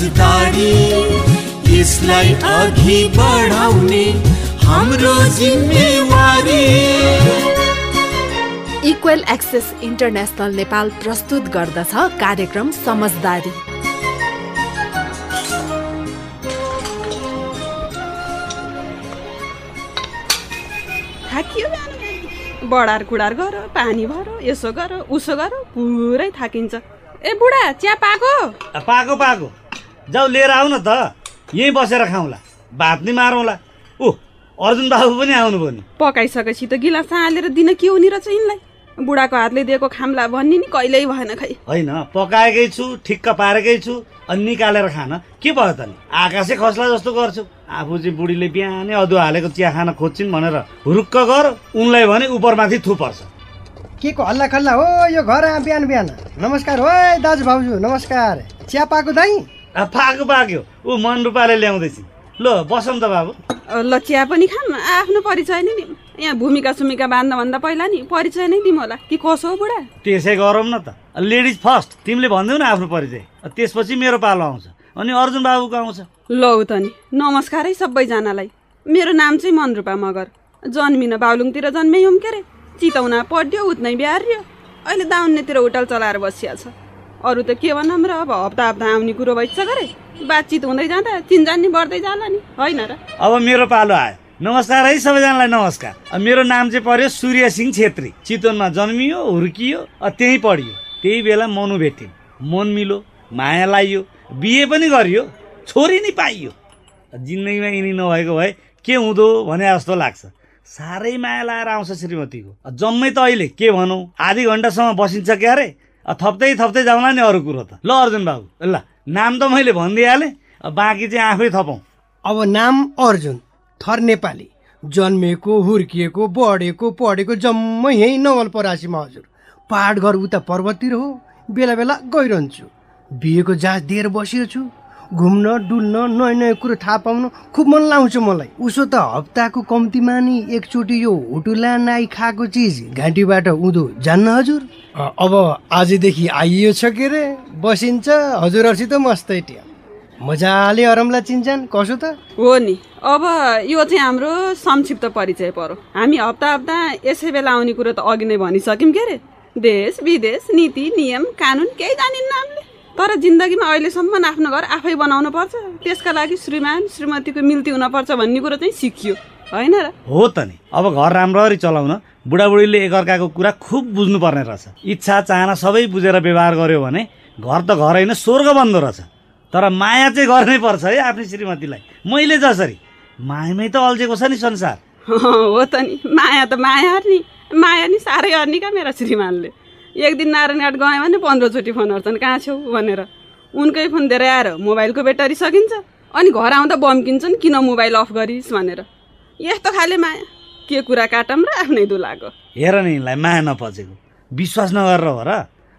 समझदारी यसलाई अघि बढाउने हाम्रो जिम्मेवारी। इक्वेल एक्सेस इन्टरनेसनल नेपाल प्रस्तुत गर्दछ कार्यक्रम समझदारी। बढार कुडार गर पानी भर यसो गर उसो गर पुरै थाकिन्छ। ए बुढा चिया पाएको? आ, पाएको पाएको। जाऊ लिएर आऊ न त। यहीँ बसेर खाउँला। भात नि मारौँला। ऊ अर्जुन बाबु पनि आउनुभयो नि। पकाइसकेपछि त गिलास हालेर दिन के हुने रहेछ यिनलाई? बुढाको हातले दिएको खाम्ला भन्ने नि कहिल्यै भएन खै। होइन पकाएकै छु ठिक्क पारेकै छु अनि निकालेर खान। के भयो त नि? आकाशै खस्ला जस्तो गर्छु। आफू चाहिँ बुढीले बिहानै अदुवा हालेको चिया खान खोज्छिन् भनेर हुरुक्क गर उनलाई भने उपरमाथि थुपर्छ। के को हल्ला खल्ला हो यो घर बिहान बिहान। नमस्कार हो दाजु भाउजू नमस्कार। चिया पाएको दाइ आ, पाएको पाक्यो। ऊ मन रूपाले ल्याउँदैछ। ल बसौँ त बाबु ल चिया पनि खाम आफ्नो परिचय नै दिउँ। यहाँ भूमिका सुमिका बाँध्नुभन्दा पहिला नि परिचय नै दिउँ होला। कि कसो हो बुढा? त्यसै गरौँ न त। Ladies first. तिमीले भनिदेऊ न आफ्नो परिचय। त्यसपछि मेरो पालो आउँछ। अनि अर्जुन बाबुको आउँछ। लौ त नि। नमस्कारै सबैजनालाई। मेरो नाम चाहिँ मनरूपा मगर। जन्मिन बाहुलुङतिर जन्मेयौँ के अरे चितौना पढ्यो उतनै बिहार्यो अहिले दाउन्नेतिर होटल चलाएर बसिया छ। अरू त के भनौँ र अब हप्ता हप्ता आउने कुरो भइसक्यो गरे बातचित हुँदै जाँदा चिन्जान नि बढ्दै जाला नि होइन र? अब मेरो पालो आयो। नमस्कार है सबैजनालाई नमस्कार। मेरो नाम चाहिँ पर्यो सूर्य सिंह छेत्री। चितवनमा जन्मियो हुर्कियो त्यहीँ पढियो। त्यही बेला मनु भेटिन्। मन मिलो माया लाइयो बिहे पनि गरियो छोरी नि पाइयो। जिन्दगीमा यिनी नभएको भए के हुँदो भने जस्तो लाग्छ। साह्रै माया लाएर आउँछ श्रीमतीको। जम्मै त अहिले के भनौँ आधी घन्टासम्म बसिन्छ क्या अरे अब थप्दै थप्दै जाउँला नि अरू कुरो त। ल अर्जुन बाबु ल। नाम त मैले भनिदिइहालेँ। बाँकी चाहिँ आफै थपौँ। अब नाम अर्जुन थर नेपाली। जन्मेको हुर्किएको बढेको पढेको जम्मै यहीँ नवलपरासीमा हजुर। पहाड घर उता पर्वततिर हो बेला बेला गइरहन्छु। बिहेको जहाज दिएर बसिएको छु घुम्न डुल्न नयाँ नयाँ कुरो थाहा पाउन खुब मन लाउँछ मलाई। उसो त हप्ताको कम्तीमा नि एकचोटि यो हुटुला नाइ खाएको चिज घाँटीबाट उँधो जान्न हजुर? अब आजदेखि आइयो छ के अरे बसिन्छ। हजुरहरूसित मस्तै टिया। मजाले अरमला चिन्छन् कसो त? हो नि। अब यो चाहिँ हाम्रो संक्षिप्त परिचय परो हामी हप्ता हप्ता यसै बेला आउने कुरो त अघि नै भनिसक्यौँ के अरे देश विदेश नीति नियम कानुन केही जानिन्न हामीले। तर जिन्दगीमा अहिलेसम्म आफ्नो घर आफै बनाउनु पर्छ। त्यसका लागि श्रीमान श्रीमतीको मिल्ती हुनपर्छ भन्ने कुरो चाहिँ सिकियो। होइन र? हो त नि। अब घर राम्ररी चलाउन बुढाबुढीले एकअर्काको कुरा खुब बुझ्नुपर्ने रहेछ। इच्छा चाहना सबै बुझेर व्यवहार गर्यो भने घर त घर होइन स्वर्ग बन्दो रहेछ। तर माया चाहिँ गर्नै पर्छ है आफ्नो श्रीमतीलाई। मैले जसरी। मायामै त अल्झेको छ नि संसार। हो त नि। माया त माया नि। माया नि साह्रै अर्नी क्या मेरा श्रीमानले। एक दिन नारायणघाट गयो भने पन्ध्रचोटि फोन गर्छन् कहाँ छौ? भनेर। उनकै फोन धेरै आएर मोबाइलको ब्याट्री सकिन्छ? अनि घर आउँदा बम्किन्छन् किन मोबाइल अफ गरिस्? भनेर। यस्तो खाले माया। के कुरा काटम र आफ्नै दुलाको। हेर न माया नपचेको। विश्वास नगरेर हो र।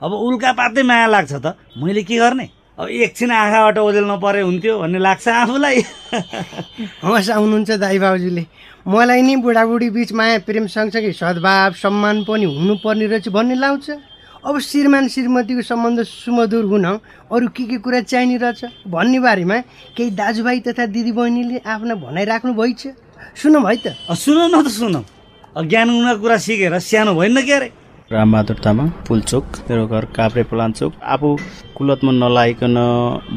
अब उल्का पातै माया लाग्छ त। मैले के गर्ने? अब एकछिन आँखाबाट ओझेल नपरे हुन्थ्यो भन्ने लाग्छ आफूलाई। हवस् आउनुहुन्छ दाइ बाबुजीले। मलाई नि बुढाबुढी बिच माया प्रेम सँगसँगै सद्भाव सम्मान पनि हुनुपर्ने रहेछ भन्ने लाउँछ अब श्रीमान श्रीमतीको सम्बन्ध सुमधुर हुन अरू के के कुरा चाहिने रहेछ? भन्ने बारेमा केही दाजुभाइ तथा दिदीबहिनीले आफ्ना भनाइ राख्नु भइछ सुनौँ है त। सुनौ न त सुनौ। ज्ञान गुणा कुरा सिकेर सानो भएन के अरे रामबहादुर तामाङ पुलचोक मेरो घर काभ्रे पलाञ्चोक। आफू कुलतमा नलागिकन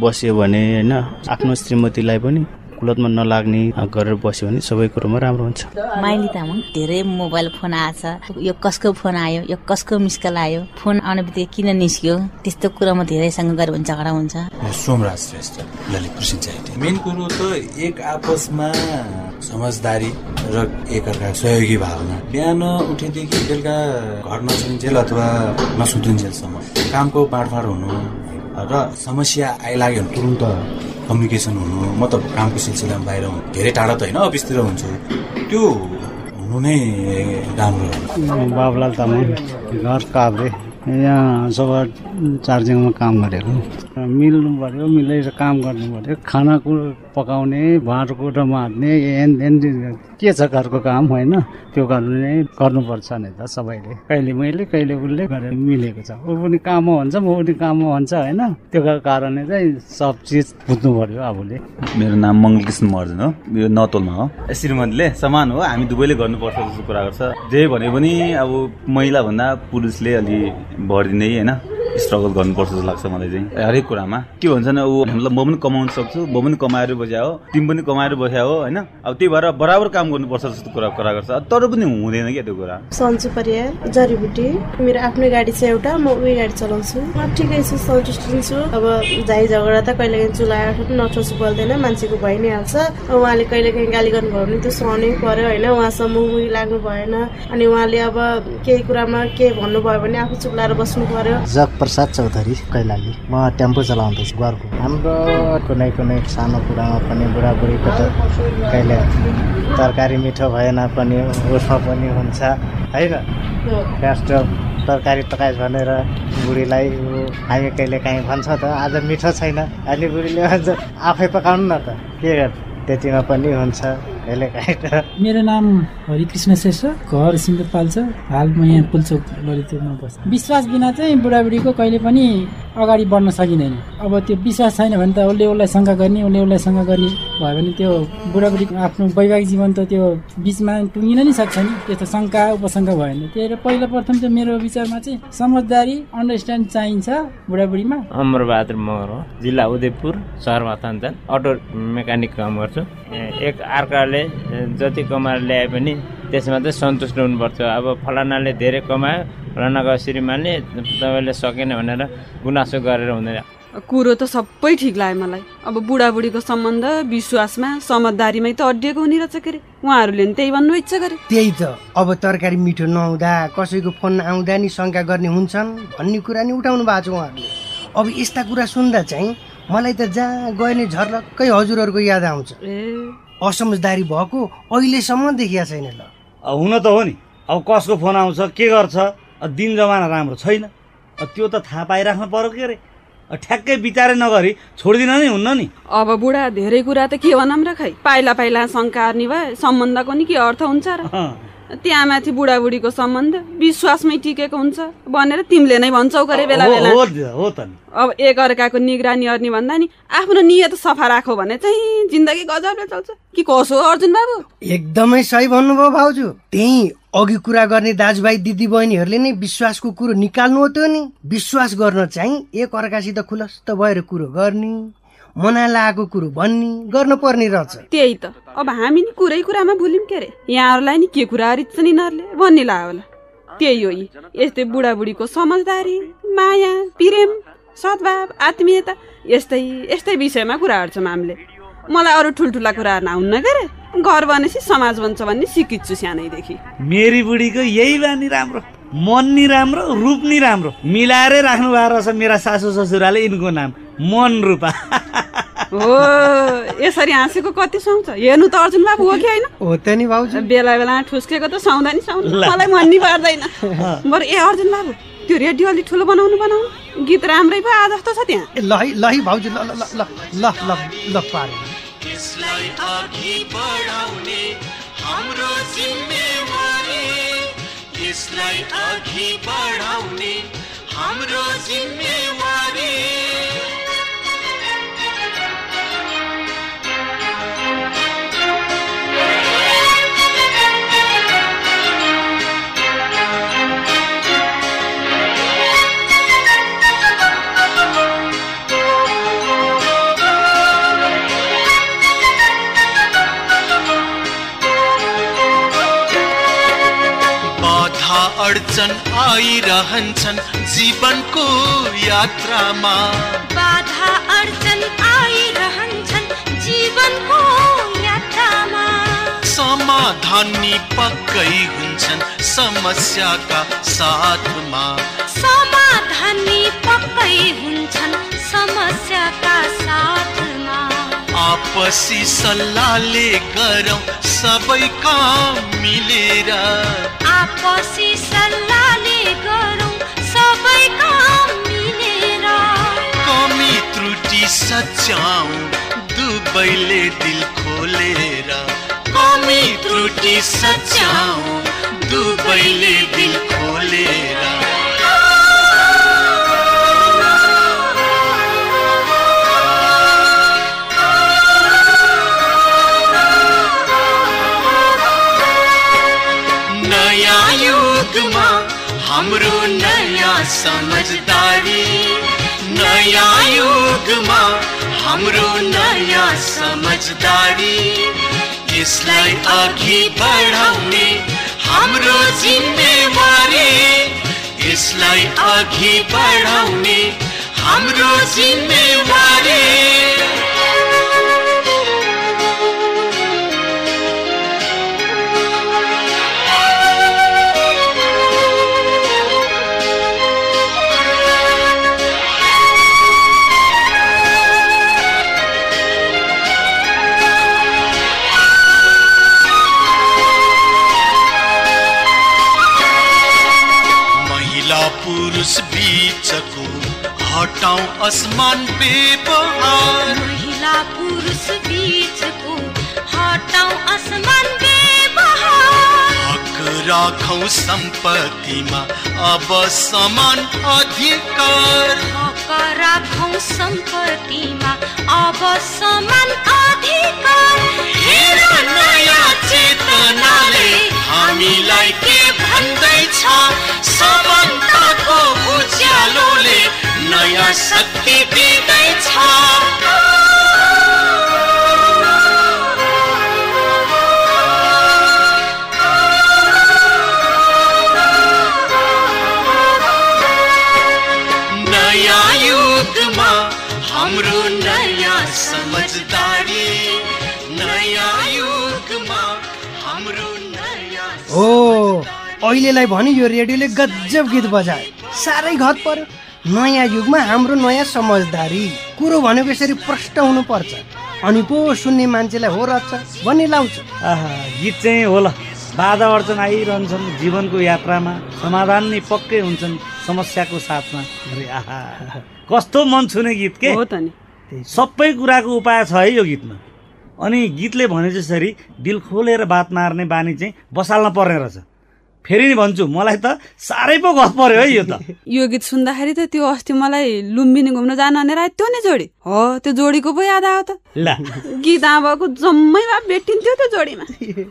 बस्यो भने होइन आफ्नो श्रीमतीलाई पनि कुलतमा नलाग्ने गरेर बस्यो भने सबै कुरोमा राम्रो हुन्छ। माइली तामाङ धेरै मोबाइल फोन आएछ। यो कसको फोन आयो? यो कसको मिसकल आयो? फोन आउने बित्तिकै किन निस्क्यो? त्यस्तो कुरामा धेरैसँग गऱ्यो भने झगडा हुन्छ। सोमराज श्रेष्ठ ललितपुर मेन कुरो त एक आपसमा समझदारी र एकअर्काको सहयोगी भावना। बिहान उठेदेखि बेलुका घर नछुइन्जेल अथवा नसुतिन्जेलसम्म कामको बाँडफाँड हुनु र समस्या आइलाग्यो भने तुरुन्त कम्युनिकेसन हुनु म त कामको सिलसिलामा बाहिर धेरै टाढा त होइन अफिसतिर हुन्छु। त्यो हुनु नै राम्रो बाबुलाल तामाङ घर काभ्रे। यहाँ सभा चार्जिङमा काम गरेको। मिल्नु पऱ्यो मिलेर काम गर्नु पऱ्यो खानाकुरो पकाउने भाँडकुँडो मार्ने एन एन के छ घरको काम होइन? त्यो गर्नु नै गर्नुपर्छ नि त सबैले। कहिले मैले कहिले उसले गरेर मिलेको छ। ऊ पनि काममा हुन्छ म पनि काममा हुन्छ होइन? त्यो कारणले चाहिँ सब चिज बुझ्नु पऱ्यो आफूले। मेरो नाम मङ्गलकृष्ण महर्जन हो। यो नतोलमा हो। श्रीमतीले समान हो। हामी दुवैले गर्नुपर्छ जस्तो कुरा गर्छ। जे भने पनि अब महिलाभन्दा पुरुषले अलि बढी होइन? स्ट्रगल गर्नुपर्छ जस्तो लाग्छ मलाई चाहिँ। हरेक कुरामा। के भन्छ नि ऊ मतलब म पनि कमाउन सक्छु म पनि कमाएर बस्या हो तिमी पनि कमाएर बस्या हो होइन? अब त्यही भएर बराबर काम गर्नुपर्छ जस्तो कुरा कुरा गर्छ। तर पनि हुँदैन क्या त्यो कुरा। सन्चु परियार जडीबुटी मेरो आफ्नै गाडी छ एउटा म उही गाडी चलाउँछु। म ठिकै छु सन्तुष्ट छु। अब झाइ झगडा त कहिलेकाहीँ चुलाएर पनि नठोसु बोल्दैन मान्छेको भइ नै हाल्छ। उहाँले कहिलेकाहीँ गाली गर्नुभयो भने त्यो सहनै पर्यो होइन? उहाँसँग मुही लाग्नु भएन। अनि उहाँले अब केही कुरामा के भन्नुभयो भने आफू चुप्लाएर बस्नु पर्यो प्रसाद चौधरी कैलाली। म टेम्पो चलाउँदैछु घरको। हाम्रो कुनै कुनै सानो कुरामा पनि बुढाबुढीको त कहिले तरकारी मिठो भएन पनि उसमा पनि हुन्छ होइन? कास्ट तरकारी पकाएछ भनेर बुढीलाई हामी कहिले काहीँ भन्छ त आज मिठो छैन। अनि बुढीले भन्छ आफै पकाउनु न त। के गर्छ त्यतिमा पनि हुन्छ। मेरो नाम हरिकृष्ण श्रेष्ठ घर सिन्धुपाल्छ हाल म यहाँ पुल्चोक ललितपुरमा बस्छु। विश्वास बिना चाहिँ बुढाबुढीको कहिले पनि अगाडि बढ्न सकिँदैन। अब त्यो विश्वास छैन भने त उसले उसलाई शङ्का गर्ने उसले उसलाई शङ्का गर्ने भयो भने त्यो बुढाबुढीको आफ्नो वैवाहिक जीवन त त्यो बिचमा टुङ्गिन नि सक्छ नि। त्यस्तो शङ्का उपशङ्का भयो भने त्यही भएर पहिलो प्रथम चाहिँ मेरो विचारमा चाहिँ समझदारी अन्डरस्ट्यान्ड चाहिन्छ बुढाबुढीमा। अमरबहादुर मगर हो जिल्ला उदयपुर सहर माथान्जन अटो मेकानिक काम गर्छु। एक अर्काले जति कमाएर ल्याए पनि त्यसमा चाहिँ सन्तुष्ट हुनुपर्छ अब फलानाले धेरै कमायो फलानाको श्रीमानले तपाईँले सकेन भनेर गुनासो गरेर हुँदैन। कुरो त सबै ठिक लाग्यो मलाई। अब बुढाबुढीको सम्बन्ध विश्वासमा समझदारीमै त अड्डिएको हुने रहेछ के अरे? उहाँहरूले नि त्यही भन्नु इच्छा गरे। त्यही त। अब तरकारी मिठो नहुँदा कसैको फोन आउँदा नि शङ्का गर्ने हुन्छन् भन्ने कुरा नि उठाउनु भएको छ उहाँहरूले। अब यस्ता कुरा सुन्दा चाहिँ मलाई त जहाँ गए नि झर्लक्कै हजुरहरूको याद आउँछ। असमझदारी भएको अहिलेसम्म देखिया छैन ल। अब हुन त हो नि। अब कसको फोन आउँछ के गर्छ? दिन जमाना राम्रो छैन। अब त्यो त थाहा पाइराख्नु पर्यो के अरे? ठ्याक्कै विचारै नगरी छोडिदिन नै हुन्न नि। अब बुढा धेरै कुरा त के भनौँ र खै? पाइला पाइला शङ्का हार्ने भए सम्बन्धको नि के अर्थ हुन्छ र। त्यहाँ माथि बुढाबुढीको सम्बन्ध। विश्वासमै टिकेको हुन्छ भनेर तिमीले नै भन्छौ गरे बेला बेला। हो त अब एक अर्काको निगरानी गर्ने भन्दा नि आफ्नो नियत सफा राखो भने चाहिँ जिन्दगी गजबले चल्छ। कि कसो हो अर्जुन बाबु? एकदमै सही भन्नुभयो भाउजू। त्यही अघि कुरा गर्ने दाजुभाइ दिदी बहिनीहरूले नै विश्वासको कुरो निकाल्नु हो त्यो नि। विश्वास गर्न चाहिँ एक अर्कासित खुलस्त भएर कुरो गर्ने। मना लागेको कुरो भन्ने गर्नु पर्ने रहेछ। त्यही त। अब हामी नि कुरै कुरामा भुल्यौँ के अरे? यहाँहरूलाई नि के कुरा रित्छन् यिनीहरूले भन्ने लाग्यो होला। त्यही हो यी। यस्तै बुढाबुढीको समझदारी माया प्रेम सद्भाव आत्मीयता यस्तै यस्तै विषयमा कुरा गर्छौँ हामीले। मलाई अरू ठुल्ठुला कुराहरू नहुन्न के अरे घर बनेपछि समाज बन्छ भन्ने सिकित छु सानैदेखि। मेरी बुढीको यही बानी राम्रो मन नि राम्रो रूप नि राम्रो। मिलाएरै राख्नु भएको रहेछ मेरा सासु ससुराले यिनको नाम मन रूपा। हो यसरी हाँसेको कति सुहाउँछ। हेर्नु त अर्जुन बाबु हो कि होइन? हो त नि भाउजू बेला बेला ठुस्केको त सुहाउँदा नि सुहाउँछ। मलाई मन नि पर्दैन। बरु ए अर्जुन बाबु त्यो रेडियो अलिक ठुलो बनाउनु बनाउनु। गीत राम्रै भयो आज जस्तो छ त्यहाँ। ल ल है भाउजू ल ल ल ल ल ल पारे यसलाई अघि बढाउने हाम्रो जिम्मेवारी। यसलाई अघि बढाउने हाम्रो जिम्मेवारी। अडचन आइरहन्छन् जीवनको यात्रामा। बाधा अडचन आइरहन्छन् जीवनको यात्रामा। समाधान पक्कै हुन्छन् समस्याका साथमा। समाधानी पक्कै हुन्छन् बसी सल्लाहले गरौँ सबै काम मिलेर। आपसी सल्लाहले गरौँ सबै काम मिलेर। कमी त्रुटि सच्याउ दुबैले दिल खोलेर। कमी त्रुटि सच्याउ दुबैले दिल खोलेर। युगमा हाम्रो नयाँ समझदारी नयाँ युगमा हाम्रो नयाँ समझदारी यसलाई अघि बढाउने हाम्रो जिम्मेवारी यसलाई अघि बढाउने हाम्रो जिम्मेवारी। हटाउ असमान व्यवहार महिला पुरुष बीचको हटाउ असमान व्यवहार हक राखौ सम्पत्तिमा अब समान अधिकार। हक राखौ सम्पत्तिमा अब समान अधिकार। हेर नयाँ चेतनाले हामीलाई के भन्दैछ समानताको उज्यालोले नयाँ शक्ति दिँदैछ नयाँ युगमा हाम्रो नयाँ समझदारी। नयाँ युगमा हाम्रो नयाँ हो अहिलेलाई भने यो रेडियोले गजब गीत बजायो साह्रै घत पर्यो। नयाँ युगमा हाम्रो नयाँ समझदारी। कुरो भनेको यसरी प्रष्ट हुनुपर्छ। अनि पो सुन्ने मान्छेलाई हो रहेछ भन्ने लाउँछ। आहा गीत चाहिँ होला। बाधा अडचन आइरहन्छन् जीवनको यात्रामा। समाधान नै पक्कै हुन्छन् समस्याको साथमा। अरे आहा। कस्तो मन छुने गीत के? हो त नि। सबै कुराको उपाय छ है यो गीतमा। अनि गीतले भने जसरी दिल खोलेर बात मार्ने बानी चाहिँ बसाल्न पर्ने रहेछ। फेरि नि भन्छु मलाई त साह्रै पो घत पर्यो है यो त। यो गीत सुन्दाखेरि त त्यो अस्ति मलाई लुम्बिनी घुम्न जान भनेर आयो त्यो नै जोडी। हो त्यो जोडीको पो याद आयो त। ला। गीत आमाको जम्मै भए भेटिन्थ्यो त्यो जोडीमा।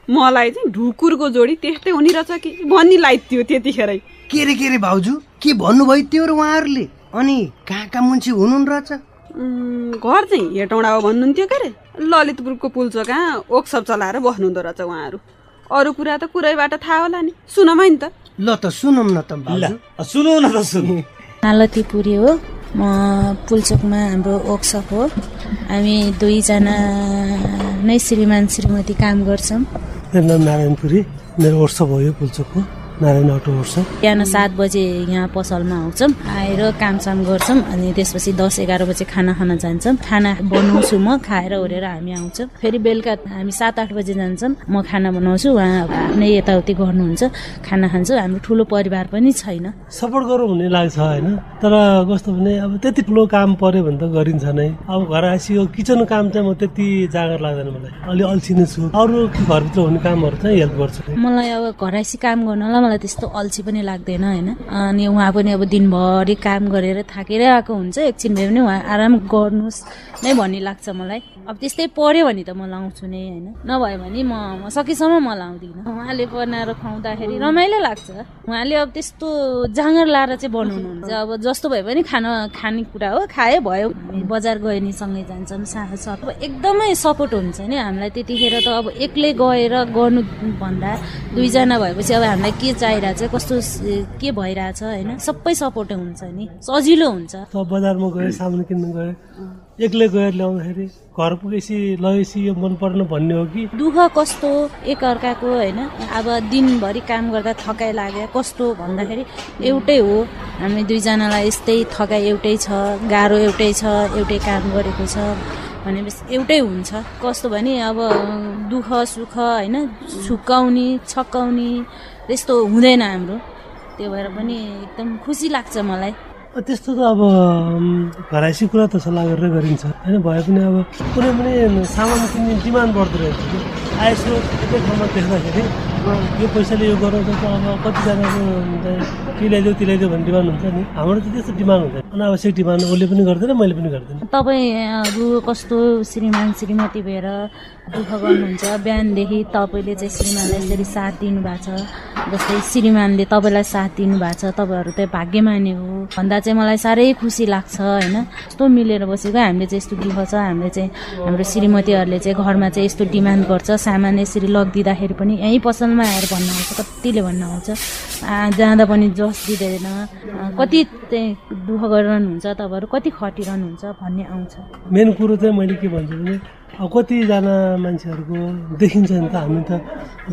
मलाई चाहिँ ढुकुरको जोडी त्यस्तै हुने रहेछ कि भनी लाइथ्यो त्यतिखेरै। के रे के रे भाउजू? के भन्नुभयो त्यो र उहाँहरूले? अनि कहाँ कहाँ मुन्सी हुनुहुन्न रहेछ? घर चाहिँ हेटौँडा हो भन्नुहुन्थ्यो के अरे ललितपुरको पुल्चो कहाँ? ओक्सप चलाएर बस्नुहुँदो रहेछ उहाँहरू। अरू कुरा त कुरैबाट थाहा होला नि। सुनम है नि त। ल त सुनौँ न त सुनौ न त सुनौ। मालतीपुरी हो। म पुल्चोकमा हाम्रो वर्कसप हो। हामी दुईजना नै श्रीमान श्रीमती काम गर्छौँ। मेरो नाम नारायणपुरी। मेरो वर्कसप हो यो पुल्चोकको नारायण अटो बिहान सात बजे यहाँ पसलमा आउँछौँ। आएर कामसाम गर्छौँ अनि त्यसपछि दस एघार बजे खाना खान जान्छौँ। खाना बनाउँछु म खाएर ओरेर हामी आउँछौँ। फेरि बेलुका हामी सात आठ बजे जान्छौँ। म खाना बनाउँछु उहाँ आफ्नै यताउति गर्नुहुन्छ। खाना खान्छौँ। हाम्रो ठुलो परिवार पनि छैन। सपोर्ट गरौँ भन्ने लाग्छ होइन? तर कस्तो भने अब त्यति ठुलो काम पर्यो भने त गरिन्छ नै। अब घर आएपछि यो किचनको काम चाहिँ म त्यति जाँगर लाग्दैन मलाई। अलि अल्छी नै छु। अरू घरभित्र हुने कामहरू चाहिँ हेल्प गर्छु। मलाई अब घराइसी काम गर्नलाई मलाई त्यस्तो अल्छी पनि लाग्दैन होइन? अनि उहाँ पनि अब दिनभरि काम गरेर थाकेरै आएको हुन्छ एकछिन भए पनि उहाँ आराम गर्नुहोस् नै भन्ने लाग्छ मलाई। अब त्यस्तै पर्यो भने त म लाउँछु नै होइन? नभए भने म सकेसम्म म लाउँदिनँ। उहाँले बनाएर खुवाउँदाखेरि रमाइलो लाग्छ। उहाँले अब त्यस्तो जाँगर लाएर चाहिँ बनाउनुहुन्छ। अब जस्तो भए पनि खाना खानेकुरा हो खाए भयो। हामी बजार गयो नि सँगै जान्छौँ साथ अब एकदमै सपोर्ट हुन्छ नि हामीलाई। त्यतिखेर त अब एक्लै गएर गर्नु भन्दा दुईजना भएपछि अब हामीलाई के चाहिरहेछ कस्तो के भइरहेछ होइन? सबै सपोर्ट हुन्छ नि। सजिलो हुन्छ। बजारमा गएँ सामान किन्नु गएँ। एक्लै गएर ल्याउँदाखेरि घर पुगेपछि लगेपछि यो मन पर्न भन्ने हो कि? दुःख कस्तो? एकअर्काको होइन अब दिनभरि काम गर्दा थकाइ लाग्यो। कस्तो भन्दाखेरि एउटै हो। हामी दुईजनालाई यस्तै थकाइ एउटै छ गाह्रो एउटै छ एउटै काम गरेको छ भनेपछि एउटै हुन्छ। कस्तो भने अब दुःख सुख होइन छुक्काउने छक्काउने त्यस्तो हुँदैन हाम्रो। त्यो भएर पनि एकदम खुसी लाग्छ मलाई। त्यस्तो त अब घराइसी कुरा त सल्लाह गरेर गरिन्छ। होइन भए पनि अब कुनै पनि सामान किन्ने डिमान्ड बढ्दो रहेछ कि। आयस्रो एकै ठाउँमा देख्दाखेरि यो पैसाले यो गराउँछ त अब कतिजनाको के ल्याइदेऊ त्यो ल्याइदेऊ भन्ने डिमान्ड हुन्छ नि। हाम्रो त त्यस्तो डिमान्ड हुँदैन। अनावश्यक डिमान्ड उसले पनि गर्दैन मैले पनि गर्दैन। तपाईँहरू कस्तो श्रीमान श्रीमती भएर दुःख गर्नुहुन्छ। बिहानदेखि तपाईँले चाहिँ श्रीमानलाई यसरी साथ दिनुभएको छ। जस्तै श्रीमानले तपाईँलाई साथ दिनुभएको छ तपाईँहरू चाहिँ भाग्यमानी हो। भन्दा चाहिँ मलाई साह्रै खुसी लाग्छ होइन? यस्तो मिलेर बसेको हामीले चाहिँ यस्तो दुःख छ। हामीले चाहिँ हाम्रो श्रीमतीहरूले चाहिँ घरमा चाहिँ यस्तो डिमान्ड गर्छ। सामान यसरी लगिदिँदाखेरि पनि यहीँ पसलमा आएर भन्न आउँछ कतिले भन्न आउँछ। जाँदा पनि जस दिँदैन। कति चाहिँ दुःख गरिरहनुहुन्छ तपाईँहरू कति खटिरहनुहुन्छ भन्ने आउँछ। मेन कुरो चाहिँ मैले के भन्छु भने कतिजना मान्छेहरूको देखिन्छ नि त हामी त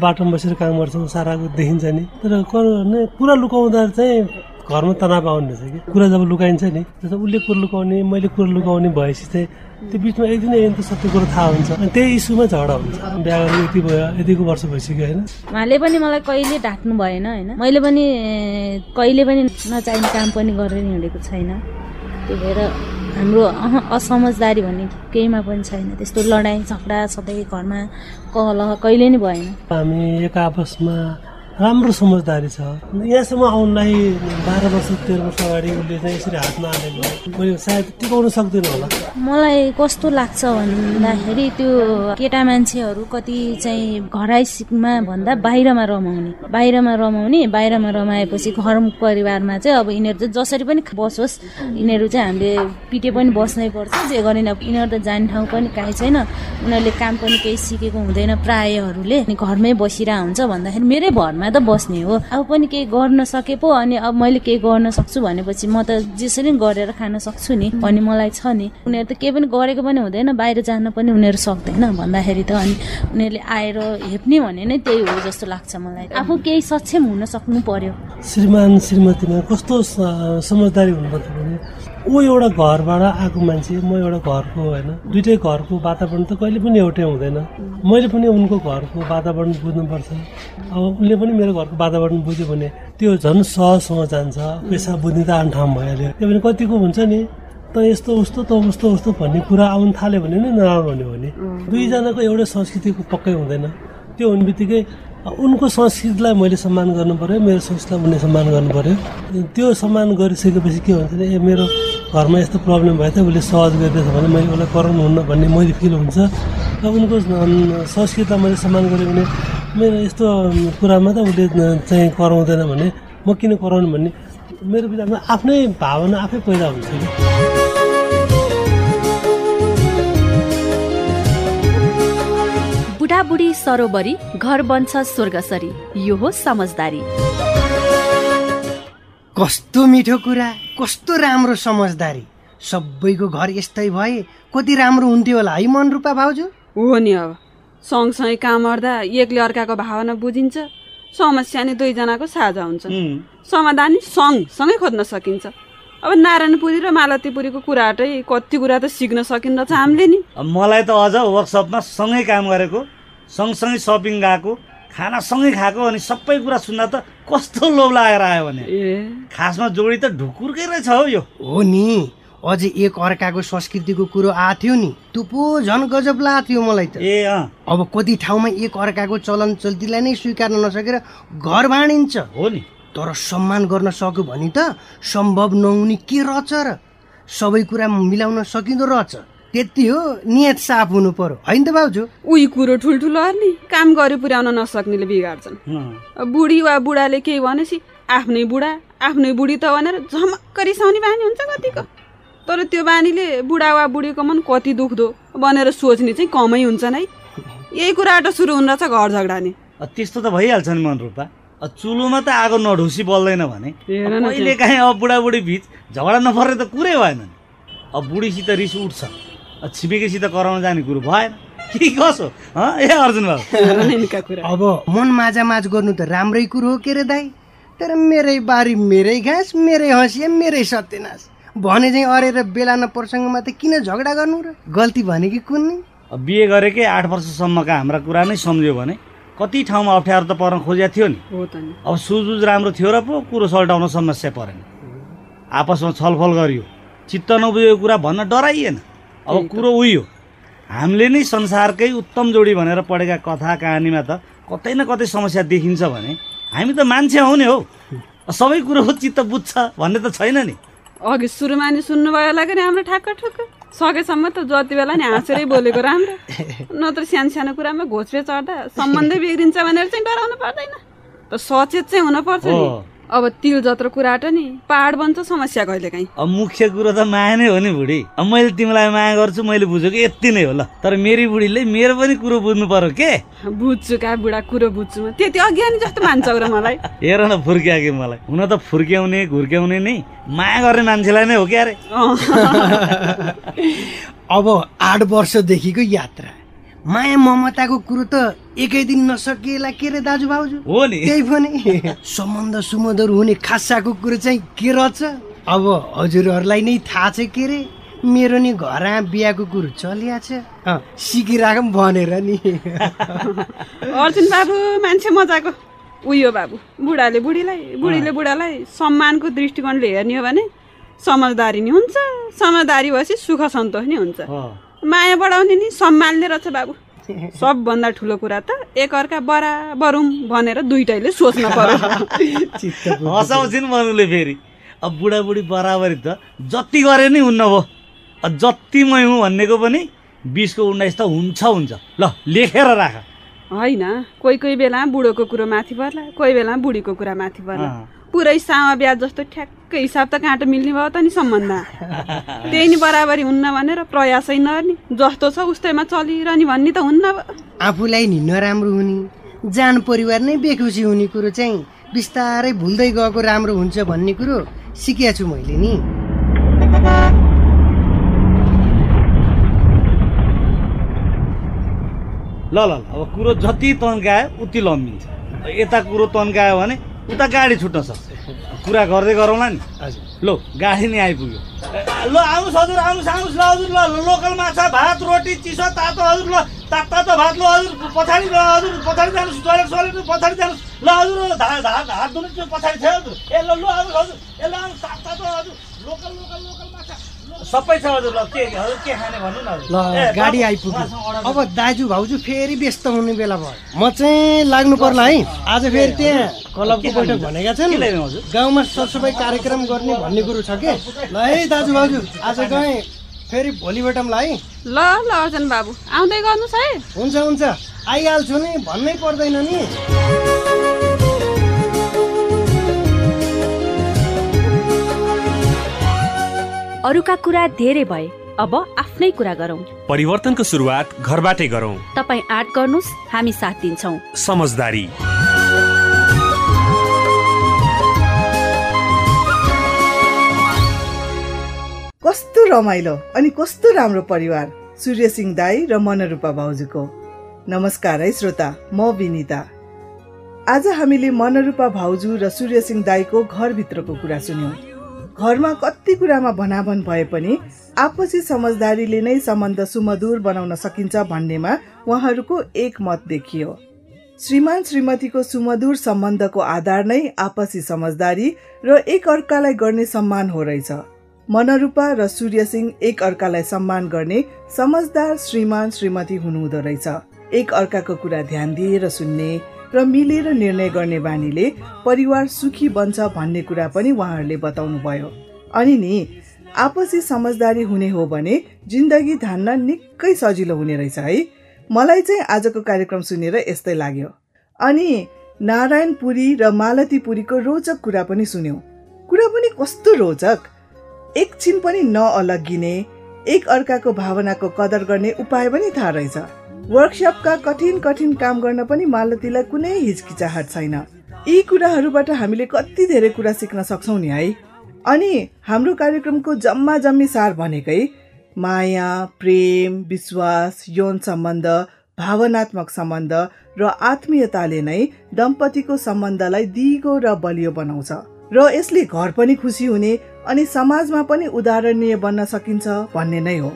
बाटोमा बसेर काम गर्छौँ साराको देखिन्छ नि। तर कुरा लुकाउँदा चाहिँ घरमा तनाव आउने रहेछ कि। कुरा जब लुकाइन्छ नि जस्तो उसले कुरो लुकाउने मैले कुरो लुकाउने भएपछि चाहिँ त्यो बिचमा एक दिन त सत्य कुरो थाहा हुन्छ। अनि त्यही इस्युमा झगडा हुन्छ। बिहा गरेर यति भयो यतिको वर्ष भइसक्यो होइन? उहाँले पनि मलाई कहिले ढाक्नु भएन होइन? मैले पनि कहिले पनि नचाहिने काम पनि गरेर हिँडेको छैन। त्यही भएर हाम्रो असमझदारी भन्ने केहीमा पनि छैन। त्यस्तो लडाइँ झगडा सधैँ घरमा कलह कहिले नै भएन। हामी एक आपसमा राम्रो समझदारी छ। यहाँसम्म आउनलाई बाह्र वर्ष तेह्र वर्ष अगाडि उसले यसरी हातमा हालेको मैले सायद टिकाउन सक्दैन होला। मलाई कस्तो लाग्छ भन्दाखेरि त्यो केटा मान्छेहरू कति चाहिँ घराइसीमा भन्दा बाहिरमा रमाउने। बाहिरमा रमाउने बाहिरमा रमाएपछि घर परिवारमा चाहिँ अब यिनीहरू चाहिँ जसरी पनि बसोस् यिनीहरू चाहिँ हामीले पिटे पनि बस्नै पर्छ। जे गरेन यिनीहरू त जाने ठाउँ पनि काहीँ छैन। उनीहरूले काम पनि केही सिकेको हुँदैन प्रायहरूले। घरमै बसिरहेको हुन्छ भन्दाखेरि मेरै भरमा त बस्ने हो। अब पनि केही गर्न सके पो अनि अब मैले केही गर्न सक्छु भनेपछि म त जसरी गरेर खान सक्छु नि भन्ने मलाई छ नि। उनीहरू त केही पनि गरेको पनि हुँदैन बाहिर जान पनि उनीहरू सक्दैन भन्दाखेरि त अनि उनीहरूले आएर हेप्ने भने नै त्यही हो जस्तो लाग्छ मलाई। आफू केही सक्षम हुन सक्नु पर्यो। श्रीमान श्रीमतीमा कस्तो समझदारी हुनुपर्छ ऊ एउटा घरबाट आएको मान्छे म एउटा घरको होइन दुइटै घरको वातावरण त कहिले पनि एउटै हुँदैन। मैले पनि उनको घरको वातावरण बुझ्नुपर्छ। अब उसले पनि मेरो घरको वातावरण बुझ्यो भने त्यो झन् सहजसँग जान्छ पेसा बुझ्ने त आन ठाउँ भइहाल्यो। त्यो भने कतिको हुन्छ नि त यस्तो उस्तो त उस्तो उस्तो भन्ने कुरा आउनु थाल्यो भने नै नराम्रो हुने हो नि। दुईजनाको एउटै संस्कृतिको पक्कै हुँदैन। त्यो हुने बित्तिकै उनको संस्कृतिलाई मैले सम्मान गर्नु पर्यो मेरो संस्कृतिलाई उनले सम्मान गर्नु पर्यो। त्यो सम्मान गरिसकेपछि के हुन्छ भने ए मेरो घरमा यस्तो प्रब्लम भयो त उसले सहज गरिदिएछ भने मैले उसलाई कराउनु हुन्न भन्ने मैले फिल हुन्छ र उनको संस्कृतिलाई मैले सम्मान गरेँ भने मेरो यस्तो कुरामा त उसले चाहिँ कराउँदैन भने म किन कराउनु भन्ने मेरो विचारमा आफ्नै भावना आफै पैदा हुन्छ कि बुढाबुढी सरोबरी घर बन्छ स्वर्गसरी यो हो समझदारी। कस्तो मिठो कुरा कस्तो राम्रो समझदारी। सबैको घर यस्तै भए कति राम्रो हुन्थ्यो होला है मन रूपा भाउजू? हो नि अब। सँगसँगै काम गर्दा एकले अर्काको भावना बुझिन्छ समस्या नि दुईजनाको साझा हुन्छ। समाधान नि सँगसँगै खोज्न सकिन्छ। अब नारायणपुरी र मालतीपुरीको कुराटै कति कुरा त सिक्न सकिन्न छ हामीले नि। अब मलाई त अझ वर्कसपमा सँगै काम गरेको सँगसँगै सपिङ गएको खाना सँगै खाएको अनि सबै कुरा सुन्दा त कस्तो लोभ लागेर आयो भने। खासमा जोडी त ढुकुरकै रहेछ हौ यो। हो नि अझै एक अर्काको संस्कृतिको कुरो आथ्यो नि त्यो पो झन् गजब लाग्थ्यो मलाई त। ए अब कति ठाउँमा एक अर्काको चलन चल्तीलाई नै स्वीकार्न नसकेर घर भाँडिन्छ हो नि। तर सम्मान गर्न सक्यो भने त सम्भव नहुने के रहेछ र सबै कुरा मिलाउन सकिँदो रहेछ त्यति हो नियत साफ हुनु पर्यो। होइन त भाउजू उही कुरो ठुल्ठुलोहरूले काम गरी पुर्याउन नसक्नेले बिगार्छन्। बुढी वा बुढाले केही भनेपछि आफ्नै बुढा आफ्नै बुढी त भनेर झमक्क रिसाउने बानी हुन्छ कतिको। तर त्यो बानीले बुढा वा बुढीको मन कति दुख्दो भनेर सोच्ने चाहिँ कमै हुन्छन् है यही कुराबाट सुरु हुन रहेछ घर झगडा नि। त्यस्तो त भइहाल्छ नि मन रूपा अ, चुलोमा त आगो नढुसी बल्दैन भने। कहिले काहीँ अब बुढाबुढी बिच झगडा नपर्ने त कुरै भएन अब बुढीसित रिस उठ्छ। छिमेकीसित कराउन जाने कुरो भएन। के कसो? हँ? ए अर्जुन बाबु। अब मन माझामाझ गर्नु त राम्रै कुरो हो के रे दाई? तर मेरै बारी मेरै घाँस मेरै हँसिया मेरै सत्यनाश। भने चाहिँ अरेर बेला न प्रसङ्गमा त किन झगडा गर्नु र? गल्ती भने कि कुन बिहे गरेकै आठ वर्षसम्मका हाम्रा कुरा नै सम्झ्यो भने कति ठाउँमा अप्ठ्यारो त पर्न खोजेको थियो नि। हो त नि। अब सुजुज राम्रो थियो र पो कुरो सल्टाउन समस्या परेन। आपसमा छलफल गरियो। चित्त नबुझेको कुरा भन्न डराइएन। अब कुरो उयो। हामीले नै संसारकै उत्तम जोडी भनेर पढेका कथा कहानीमा त कतै न कतै समस्या देखिन्छ भने हामी त मान्छे हौ नि हौ। सबै कुरोको चित्त बुझ्छ भन्ने त छैन नि। अघि सुरुमा नि सुन्नुभयो होला कि नि हाम्रो ठ्याक्क ठुक्क सकेसम्म त जति बेला नि हाँसेरै बोलेको राम्रो। नत्र सानो सानो कुरामा घोचपे चढ्दा सम्बन्धै बिग्रिन्छ भनेर चाहिँ डराउनु पर्दैन। त सचेत चाहिँ हुनुपर्छ नि। हो। अब तिल जत्रो कुराबाट नि पहाड बन्छ समस्या कहिले काहीँ अब मुख्य कुरो त माया नै हो नि बुढी। अब मैले तिमीलाई माया गर्छु मैले बुझेको यति नै हो ल। तर मेरी बुढीले मेरो पनि कुरो बुझ्नु पर्यो के? बुझ्छु का बुढा कुरो बुझ्छु त्यति अज्ञानी जस्तो मान्छ र मलाई। हेर न फुर्क्या कि मलाई। हुन त फुर्क्याउने घुर्क्याउने नै। माया गर्ने मान्छेलाई नै हो क्या अरे? अब आठ वर्षदेखिको यात्रा। माया ममताको कुरो त एकै दिन नसकिएला के रे दाजु भाउजू? हो नि। त्यही पनि। सम्बन्ध सुमधुर हुने खासाको कुरो चाहिँ के रहेछ? अब हजुरहरूलाई नै थाहा छ के रे? मेरो नि घर बिहाको कुरो चलिया छ सिकिराखौँ भनेर नि। अर्जुन बाबु मान्छे मजाको। उयो बाबु बुढाले बुढीलाई बुढीले बुढालाई सम्मानको दृष्टिकोणले हेर्ने हो भने समझदारी नि हुन्छ। समझदारी भएपछि सुख सन्तोष नि हुन्छ। माया बढाउने नि सम्मानले रहेछ बाबु। सबभन्दा ठुलो कुरा त एकअर्का बराबर हौँ भनेर दुइटैले सोच्न पर्यो। हँसाउँछिन् मनुले फेरि। अब बुढाबुढी बराबरी त जति गरे नि हुन्न भयो अब जति मै हुँ भन्नेको पनि बिसको उन्नाइस त हुन्छ हुन्छ। ल लेखेर राख। होइन कोही कोही बेला बुढोको कुरो माथि पर्ला कोही बेला बुढीको कुरा माथि पर्ला। पुरै सामा ब्याज जस्तो ठ्याक्कै हिसाब त काँटो मिल्ने भयो त नि सम्बन्ध। त्यही नि बराबरी हुन्न भनेर प्रयासै नगर्ने जस्तो छ उस्तैमा चलिरहने भन्ने त हुन्न। आफूलाई नि नराम्रो हुने जान परिवार नै बेखुसी हुने कुरो चाहिँ बिस्तारै भुल्दै गएको राम्रो हुन्छ भन्ने कुरो सिकिया छु मैले नि। ल ल ल, अब कुरो जति तन्कायो उति लम्बिन्छ। यता कुरो तन्कायो भने उता गाडी छुट्न सक्छ। कुरा गर्दै गरौँला नि। लो गाडी नै आइपुग्यो। ल आउनुहोस् हजुर आउनुहोस् आउनुहोस् ल हजुर ल लोकल माछा भात रोटी चिसो तातो हजुर ल ता तातो भात ल हजुर पछाडि ल हजुर पछाडि जानुहोस् टोइलेट सोइलेट पछाडि जानुहोस्। ल हजुर धा धा हात धुनु पछाडि थियो हजुर। ए ल ल आउनुहोस् हजुर। ए ल आउनुहोस् ता- तातो हजुर। लोकल लोकल लोकल सबै छ हजुर ल के हजुर के खाने भन्नु न हजुर। ल गाडी आइपुग्यो। अब दाजु भाउजू फेरि व्यस्त हुने बेला भयो। म चाहिँ लाग्नु पर्ला है। आज फेरि त्यहाँ क्लबको बैठक? भनेका छन्। के ल्याउनु हजुर? गाउँमा सरसफाइ कार्यक्रम गर्ने भन्ने कुरो छ कि? ल है दाजु भाउजू आज गएँ फेरि भोलि भेटौँला है। ल ल अर्जन बाबु आउँदै गर्नुहोस् है। हुन्छ हुन्छ। आइहाल्छु नि भन्नै पर्दैन नि। अरूका कुरा धेरै भए अब आफ्नै कुरा गरौँ। परिवर्तनको सुरुवात घरबाटै गरौँ। तपाईँ आँट गर्नुहोस् हामी साथ दिन्छौँ। समझदारी। कस्तो रमाइलो अनि कस्तो राम्रो परिवार सूर्य सिंह दाई र मनरूपा भाउजूको। नमस्कार है श्रोता म विनिता। आज हामीले मनरूपा भाउजू र सूर्य सिंह दाईको घरभित्रको कुरा सुन्यौँ। घरमा कति कुरामा भनाभन भए पनि आपसी समझदारीले नै सम्बन्ध सुमधुर बनाउन सकिन्छ भन्नेमा उहाँहरूको एक मत देखियो। श्रीमान श्रीमतीको सुमधुर सम्बन्धको आधार नै आपसी समझदारी र एक अर्कालाई गर्ने सम्मान हो रहेछ। मनरूपा र सूर्य सिंह एक अर्कालाई सम्मान गर्ने समझदार श्रीमान श्रीमती हुनुहुँदो रहेछ। एक अर्काको कुरा ध्यान दिएर सुन्ने र मिलेर निर्णय गर्ने बानीले परिवार सुखी बन्छ भन्ने कुरा पनि उहाँहरूले बताउनु भयो अनि नि आपसी समझदारी हुने हो भने जिन्दगी धान्न निकै सजिलो हुने रहेछ है। मलाई चाहिँ आजको कार्यक्रम सुनेर यस्तै लाग्यो। अनि नारायण पुरी र मालती पुरीको रोचक कुरा पनि सुन्यौँ। कुरा पनि कस्तो रोचक! एकछिन पनि नअलग्गिने एक अर्काको भावनाको कदर गर्ने उपाय पनि थाहा रहेछ। वर्कसपका कठिन कठिन काम गर्न पनि मालतीलाई कुनै हिचकिचाहट छैन। यी कुराहरूबाट हामीले कति धेरै कुरा सिक्न सक्छौँ नि है? अनि हाम्रो कार्यक्रमको जम्मा जम्मी सार भनेकै माया प्रेम विश्वास यौन सम्बन्ध भावनात्मक सम्बन्ध र आत्मीयताले नै दम्पतिको सम्बन्धलाई दिगो र बलियो बनाउँछ। र यसले घर पनि खुसी हुने अनि समाजमा पनि उदाहरणीय बन्न सकिन्छ भन्ने नै हो।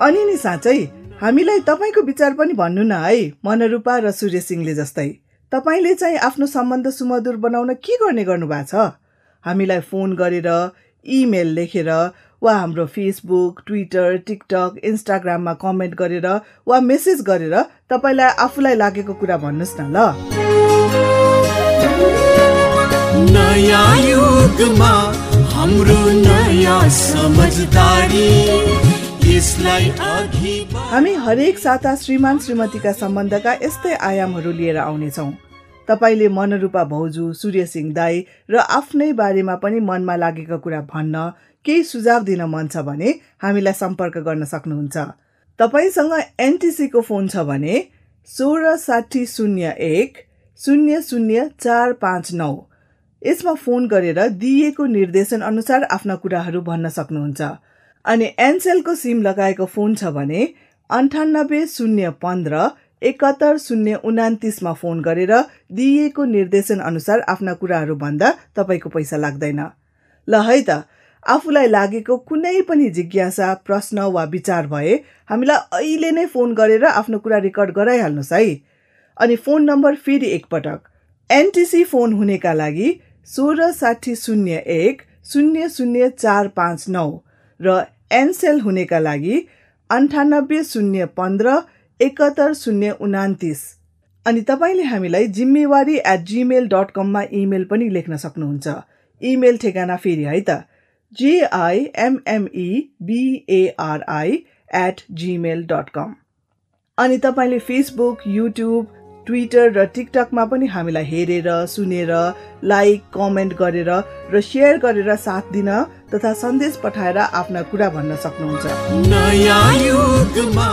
अनि नि साँच्चै हामीलाई तपाईँको विचार पनि भन्नु न है मनरूपा र सूर्य सिंहले जस्तै। तपाईँले चाहिँ आफ्नो सम्बन्ध सुमधुर बनाउन के गर्ने गर्नु भएको छ? हामीलाई फोन गरेर इमेल लेखेर वा हाम्रो फेसबुक ट्विटर टिकटक इन्स्टाग्राममा कमेन्ट गरेर वा मेसेज गरेर तपाईँलाई आफूलाई लागेको कुरा भन्नुहोस् न ल। नयाँ युगमा हाम्रो नयाँ समझदारी। हामी हरेक साता श्रीमान श्रीमतीका सम्बन्धका यस्तै आयामहरू लिएर आउनेछौँ। तपाईँले मनरूपा भाउजू सूर्यसिंह दाई र आफ्नै बारेमा पनि मनमा लागेको कुरा भन्न केही सुझाव दिन मन छ भने हामीलाई सम्पर्क गर्न सक्नुहुन्छ। तपाईँसँग एनटिसीको फोन छ भने सोह्र साठी शून्य एक शून्य शून्य चार पाँच नौ। यसमा फोन गरेर दिइएको निर्देशन अनुसार आफ्ना कुराहरू भन्न सक्नुहुन्छ। अनि एनसेलको सिम लगाएको फोन छ भने अन्ठानब्बे शून्य पन्ध्र एकहत्तर शून्य उनातिसमा फोन गरेर दिइएको निर्देशन अनुसार आफ्ना कुराहरू भन्दा तपाईँको पैसा लाग्दैन। ल है त आफूलाई लागेको कुनै पनि जिज्ञासा प्रश्न वा विचार भए हामीलाई अहिले नै फोन गरेर आफ्नो कुरा रेकर्ड गराइहाल्नुहोस् है। अनि फोन नम्बर फेरि एकपटक। एनटिसी फोन हुनेका लागि सोह्र साठी शून्य एक शून्य शून्य चार पाँच नौ र एनसेल हुनेका लागि अन्ठानब्बे शून्य पन्ध्र एकहत्तर शून्य उनातिस। अनि तपाईँले हामीलाई जिम्मेवारी एट जिमेल डट कममा इमेल पनि लेख्न सक्नुहुन्छ। इमेल ठेगाना फेरि है त। J I M M E B A R I at Gmail dot com अनि तपाईँले फेसबुक युट्युब ट्विटर र टिकटकमा पनि हामीलाई हेरेर सुनेर लाइक कमेन्ट गरेर र सेयर गरेर साथ दिन तथा सन्देश पठाएर आफ्ना कुरा भन्न सक्नुहुन्छ। नयाँ युगमा।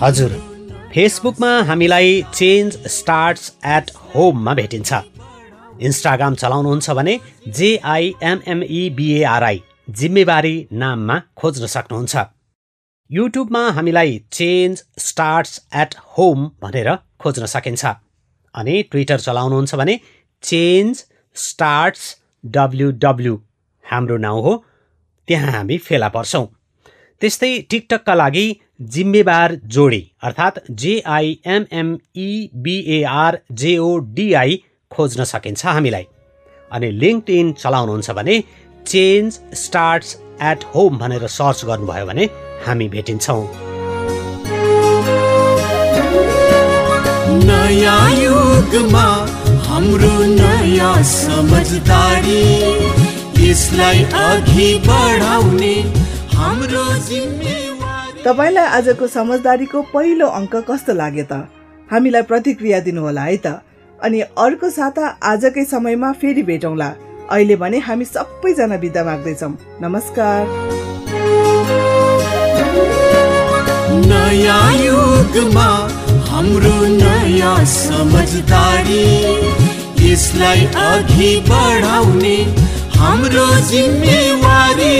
हजुर फेसबुकमा हामीलाई चेन्ज स्टार्ट्स एट होममा भेटिन्छ। इन्स्टाग्राम चलाउनुहुन्छ भने जेआइएमएमइबिएआरआई जिम्मेवारी नाममा खोज्न सक्नुहुन्छ। युट्युबमा हामीलाई चेन्ज स्टार्ट्स एट होम भनेर खोज्न सकिन्छ। अनि ट्विटर चलाउनुहुन्छ भने चेन्ज स्टार्ट्स डब्लु हाम्रो नाउँ हो। त्यहाँ हामी फेला पर्छौँ। त्यस्तै टिकटकका लागि जिम्मेवार जोडी अर्थात् जेआइएमएमइबिएआर जेओडिआई खोज्न सकिन्छ हामीलाई। अनि लिङ्कड इन चलाउनुहुन्छ भने चेन्ज स्टार्ट्स एट होम भनेर सर्च गर्नुभयो भने हामी भेटिन्छौँ। नयाँ युगमा हाम्रो नयाँ समझदारी यसलाई अघि बढाउने हाम्रो जिम्मेवारी। तपाईँलाई आजको समझदारीको पहिलो अङ्क कस्तो लाग्यो त? हामीलाई प्रतिक्रिया दिनुहोला है त। अनि अर्को साता आजकै समयमा फेरि भेटौँला। अहिले भने हामी सबैजना बिदा माग्दैछौँ। नमस्कार। नयाँ युगमा हाम्रो नयाँ समझदारी यसलाई अघि बढाउने हाम्रो जिम्मेवारी।